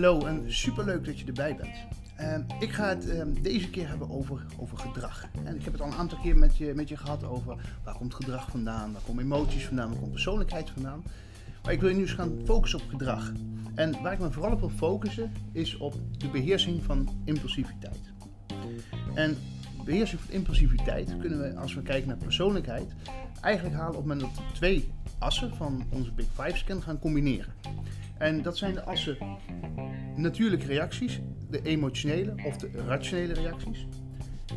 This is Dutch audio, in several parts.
Hallo en superleuk dat je erbij bent. Ehm, ik ga het ehm, deze keer hebben over, over gedrag. En ik heb het al een aantal keer met je, met je gehad over waar komt gedrag vandaan, waar komen emoties vandaan, waar komt persoonlijkheid vandaan. Maar ik wil je nu eens gaan focussen op gedrag. En waar ik me vooral op wil focussen is op de beheersing van impulsiviteit. En beheersing van impulsiviteit kunnen we, als we kijken naar persoonlijkheid, eigenlijk halen op het moment dat we twee assen van onze Big Five scan gaan combineren. En dat zijn de assen natuurlijke reacties, de emotionele of de rationele reacties.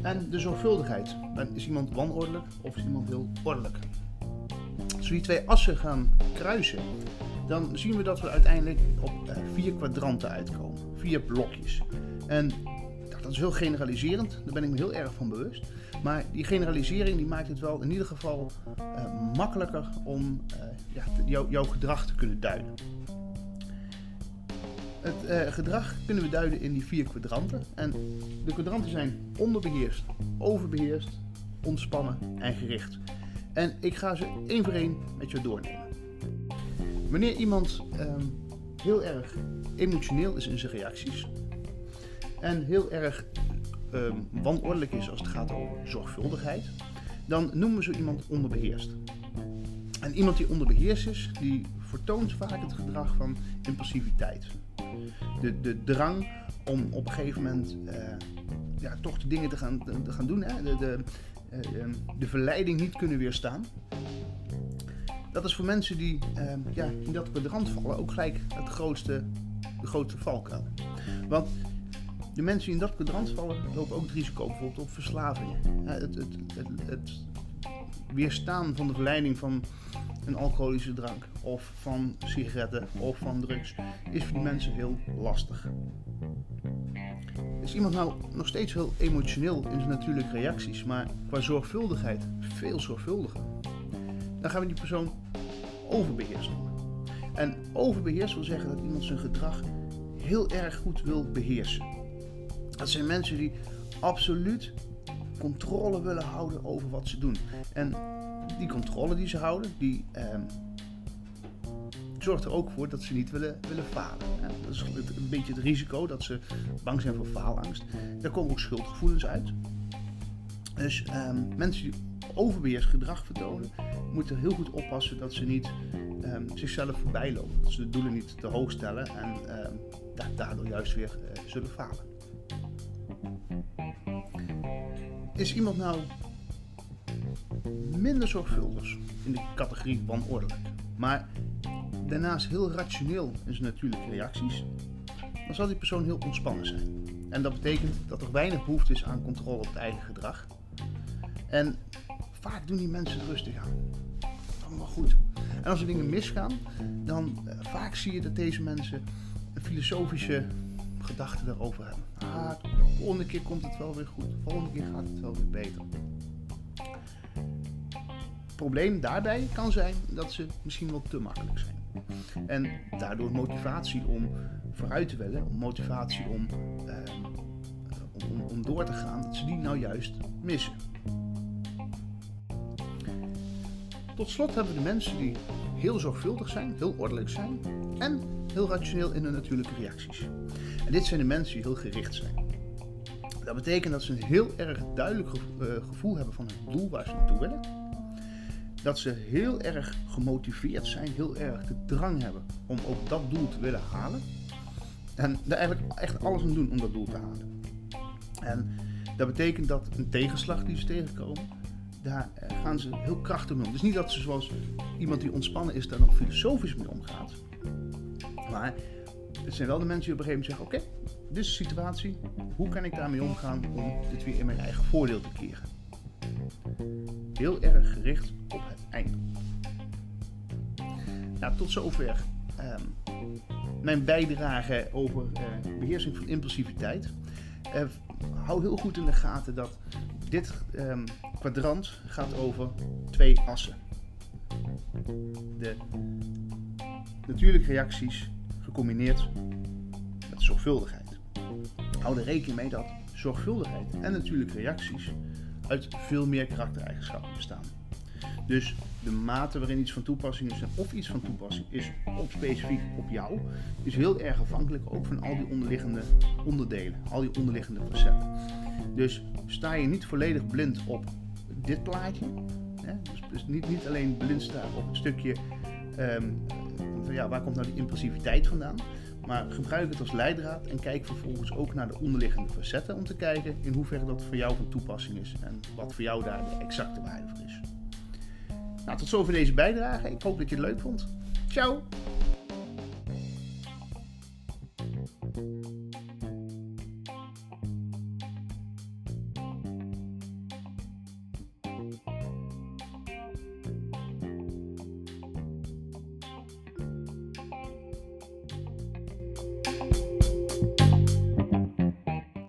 En de zorgvuldigheid. Is iemand wanordelijk of is iemand heel ordelijk? Als we die twee assen gaan kruisen, dan zien we dat we uiteindelijk op eh, vier kwadranten uitkomen. Vier blokjes. En dat is heel generaliserend, daar ben ik me heel erg van bewust. Maar die generalisering die maakt het wel in ieder geval uh, makkelijker om uh, ja, jou, jouw gedrag te kunnen duiden. Het uh, gedrag kunnen we duiden in die vier kwadranten. En de kwadranten zijn onderbeheerst, overbeheerst, ontspannen en gericht. En ik ga ze één voor één met je doornemen. Wanneer iemand um, heel erg emotioneel is in zijn reacties en heel erg um, wanordelijk is als het gaat over zorgvuldigheid, dan noemen we zo iemand onderbeheerst. En iemand die onderbeheerst is, die vertoont vaak het gedrag van impulsiviteit. De, de drang om op een gegeven moment uh, ja, toch de dingen te gaan, te gaan doen. Hè? De, de, uh, de verleiding niet kunnen weerstaan. Dat is voor mensen die uh, ja, in dat kwadrant vallen ook gelijk het grootste, de grootste valkuil. Want de mensen die in dat kwadrant vallen lopen ook het risico bijvoorbeeld op verslavingen. Het, het, het, het, weerstaan van de verleiding van een alcoholische drank of van sigaretten of van drugs is voor die mensen heel lastig. Is iemand nou nog steeds heel emotioneel in zijn natuurlijke reacties, maar qua zorgvuldigheid veel zorgvuldiger? Dan gaan we die persoon overbeheerst noemen. En overbeheerst wil zeggen dat iemand zijn gedrag heel erg goed wil beheersen. Dat zijn mensen die absoluut controle willen houden over wat ze doen. En die controle die ze houden, die eh, zorgt er ook voor dat ze niet willen, willen falen. En dat is een beetje het risico dat ze bang zijn voor faalangst. Daar komen ook schuldgevoelens uit. Dus eh, mensen die overbeheerst gedrag vertonen, moeten heel goed oppassen dat ze niet eh, zichzelf voorbij lopen. Dat ze de doelen niet te hoog stellen en daardoor juist weer eh, zullen falen. Is iemand nou minder zorgvuldig in de categorie wanordelijk, maar daarnaast heel rationeel in zijn natuurlijke reacties, dan zal die persoon heel ontspannen zijn. En dat betekent dat er weinig behoefte is aan controle op het eigen gedrag. En vaak doen die mensen het rustig aan. Allemaal goed. En als er dingen misgaan, dan uh, vaak zie je dat deze mensen een filosofische gedachte daarover hebben. Ah, de volgende keer komt het wel weer goed. De volgende keer gaat het wel weer beter. Het probleem daarbij kan zijn dat ze misschien wel te makkelijk zijn. En daardoor motivatie om vooruit te willen, motivatie om, uh, om, om door te gaan, dat ze die nou juist missen. Tot slot hebben we de mensen die heel zorgvuldig zijn, heel ordelijk zijn en heel rationeel in hun natuurlijke reacties. Dit zijn de mensen die heel gericht zijn. Dat betekent dat ze een heel erg duidelijk gevoel hebben van het doel waar ze naartoe willen. Dat ze heel erg gemotiveerd zijn, heel erg de drang hebben om ook dat doel te willen halen. En daar eigenlijk echt alles aan doen om dat doel te halen. En dat betekent dat een tegenslag die ze tegenkomen, daar gaan ze heel krachtig mee om. Dus niet dat ze zoals iemand die ontspannen is, daar nog filosofisch mee omgaat. Maar het zijn wel de mensen die op een gegeven moment zeggen: Oké, dit is de situatie. Hoe kan ik daarmee omgaan om dit weer in mijn eigen voordeel te keren? Heel erg gericht op het einde. Nou, tot zover um, mijn bijdrage over uh, beheersing van impulsiviteit. Uh, hou heel goed in de gaten dat dit um, kwadrant gaat over twee assen. De natuurlijke reacties gecombineerd met zorgvuldigheid. Hou er rekening mee dat zorgvuldigheid en natuurlijke reacties uit veel meer karaktereigenschappen bestaan. Dus de mate waarin iets van toepassing is of iets van toepassing is op specifiek op jou, is heel erg afhankelijk ook van al die onderliggende onderdelen, al die onderliggende facetten. Dus sta je niet volledig blind op dit plaatje, hè? Dus, dus, niet, niet alleen blind staan op het stukje ehm, ja, waar komt nou die impulsiviteit vandaan, maar gebruik het als leidraad en kijk vervolgens ook naar de onderliggende facetten om te kijken in hoeverre dat voor jou van toepassing is en wat voor jou daar de exacte waarde is. Nou, tot zover deze bijdrage. Ik hoop dat je het leuk vond. Ciao!